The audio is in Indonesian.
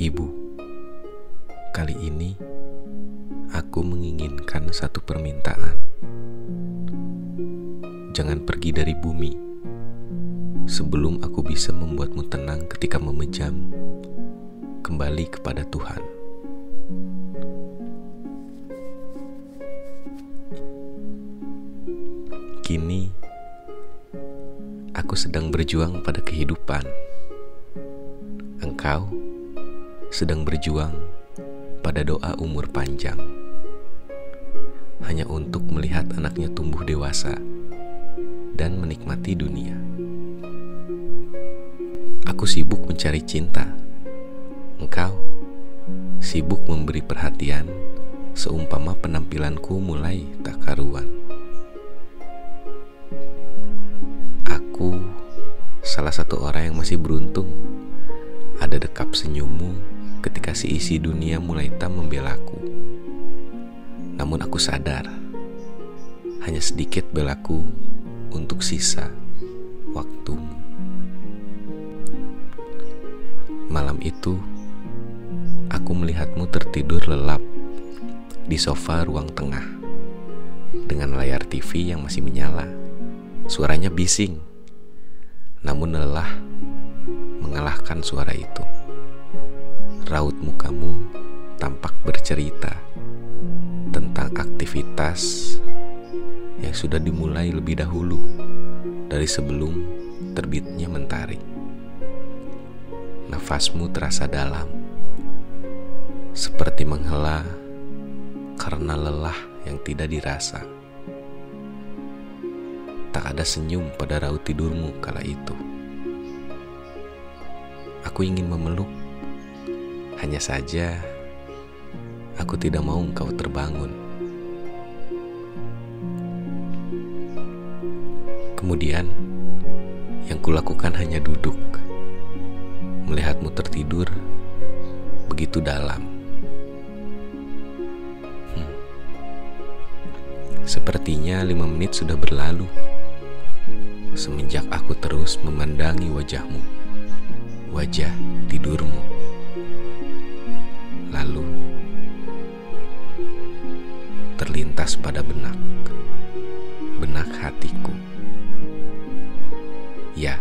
Ibu, kali ini aku menginginkan satu permintaan. Jangan pergi dari bumi sebelum aku bisa membuatmu tenang ketika memejam kembali kepada Tuhan. Kini aku sedang berjuang pada kehidupan. Engkau sedang berjuang pada doa umur panjang, hanya untuk melihat anaknya tumbuh dewasa dan menikmati dunia. Aku sibuk mencari cinta, engkau sibuk memberi perhatian, seumpama penampilanku mulai tak karuan. Aku salah satu orang yang masih beruntung ada dekap senyummu ketika si isi dunia mulai tak membelaku. Namun aku sadar, hanya sedikit belaku untuk sisa waktumu. Malam itu, aku melihatmu tertidur lelap di sofa ruang tengah dengan layar TV yang masih menyala. Suaranya bising, namun lelah mengalahkan suara itu raut mukamu tampak bercerita tentang aktivitas yang sudah dimulai lebih dahulu dari sebelum terbitnya mentari. Nafasmu terasa dalam, seperti menghela karena lelah yang tidak dirasa. Tak ada senyum pada raut tidurmu kala itu. Aku ingin memeluk hanya saja, aku tidak mau engkau terbangun. Kemudian, yang kulakukan hanya duduk, melihatmu tertidur begitu dalam. Hmm. Sepertinya lima menit sudah berlalu semenjak aku terus memandangi wajahmu, wajah tidurmu. Terlintas pada benak, benak hatiku. Ya,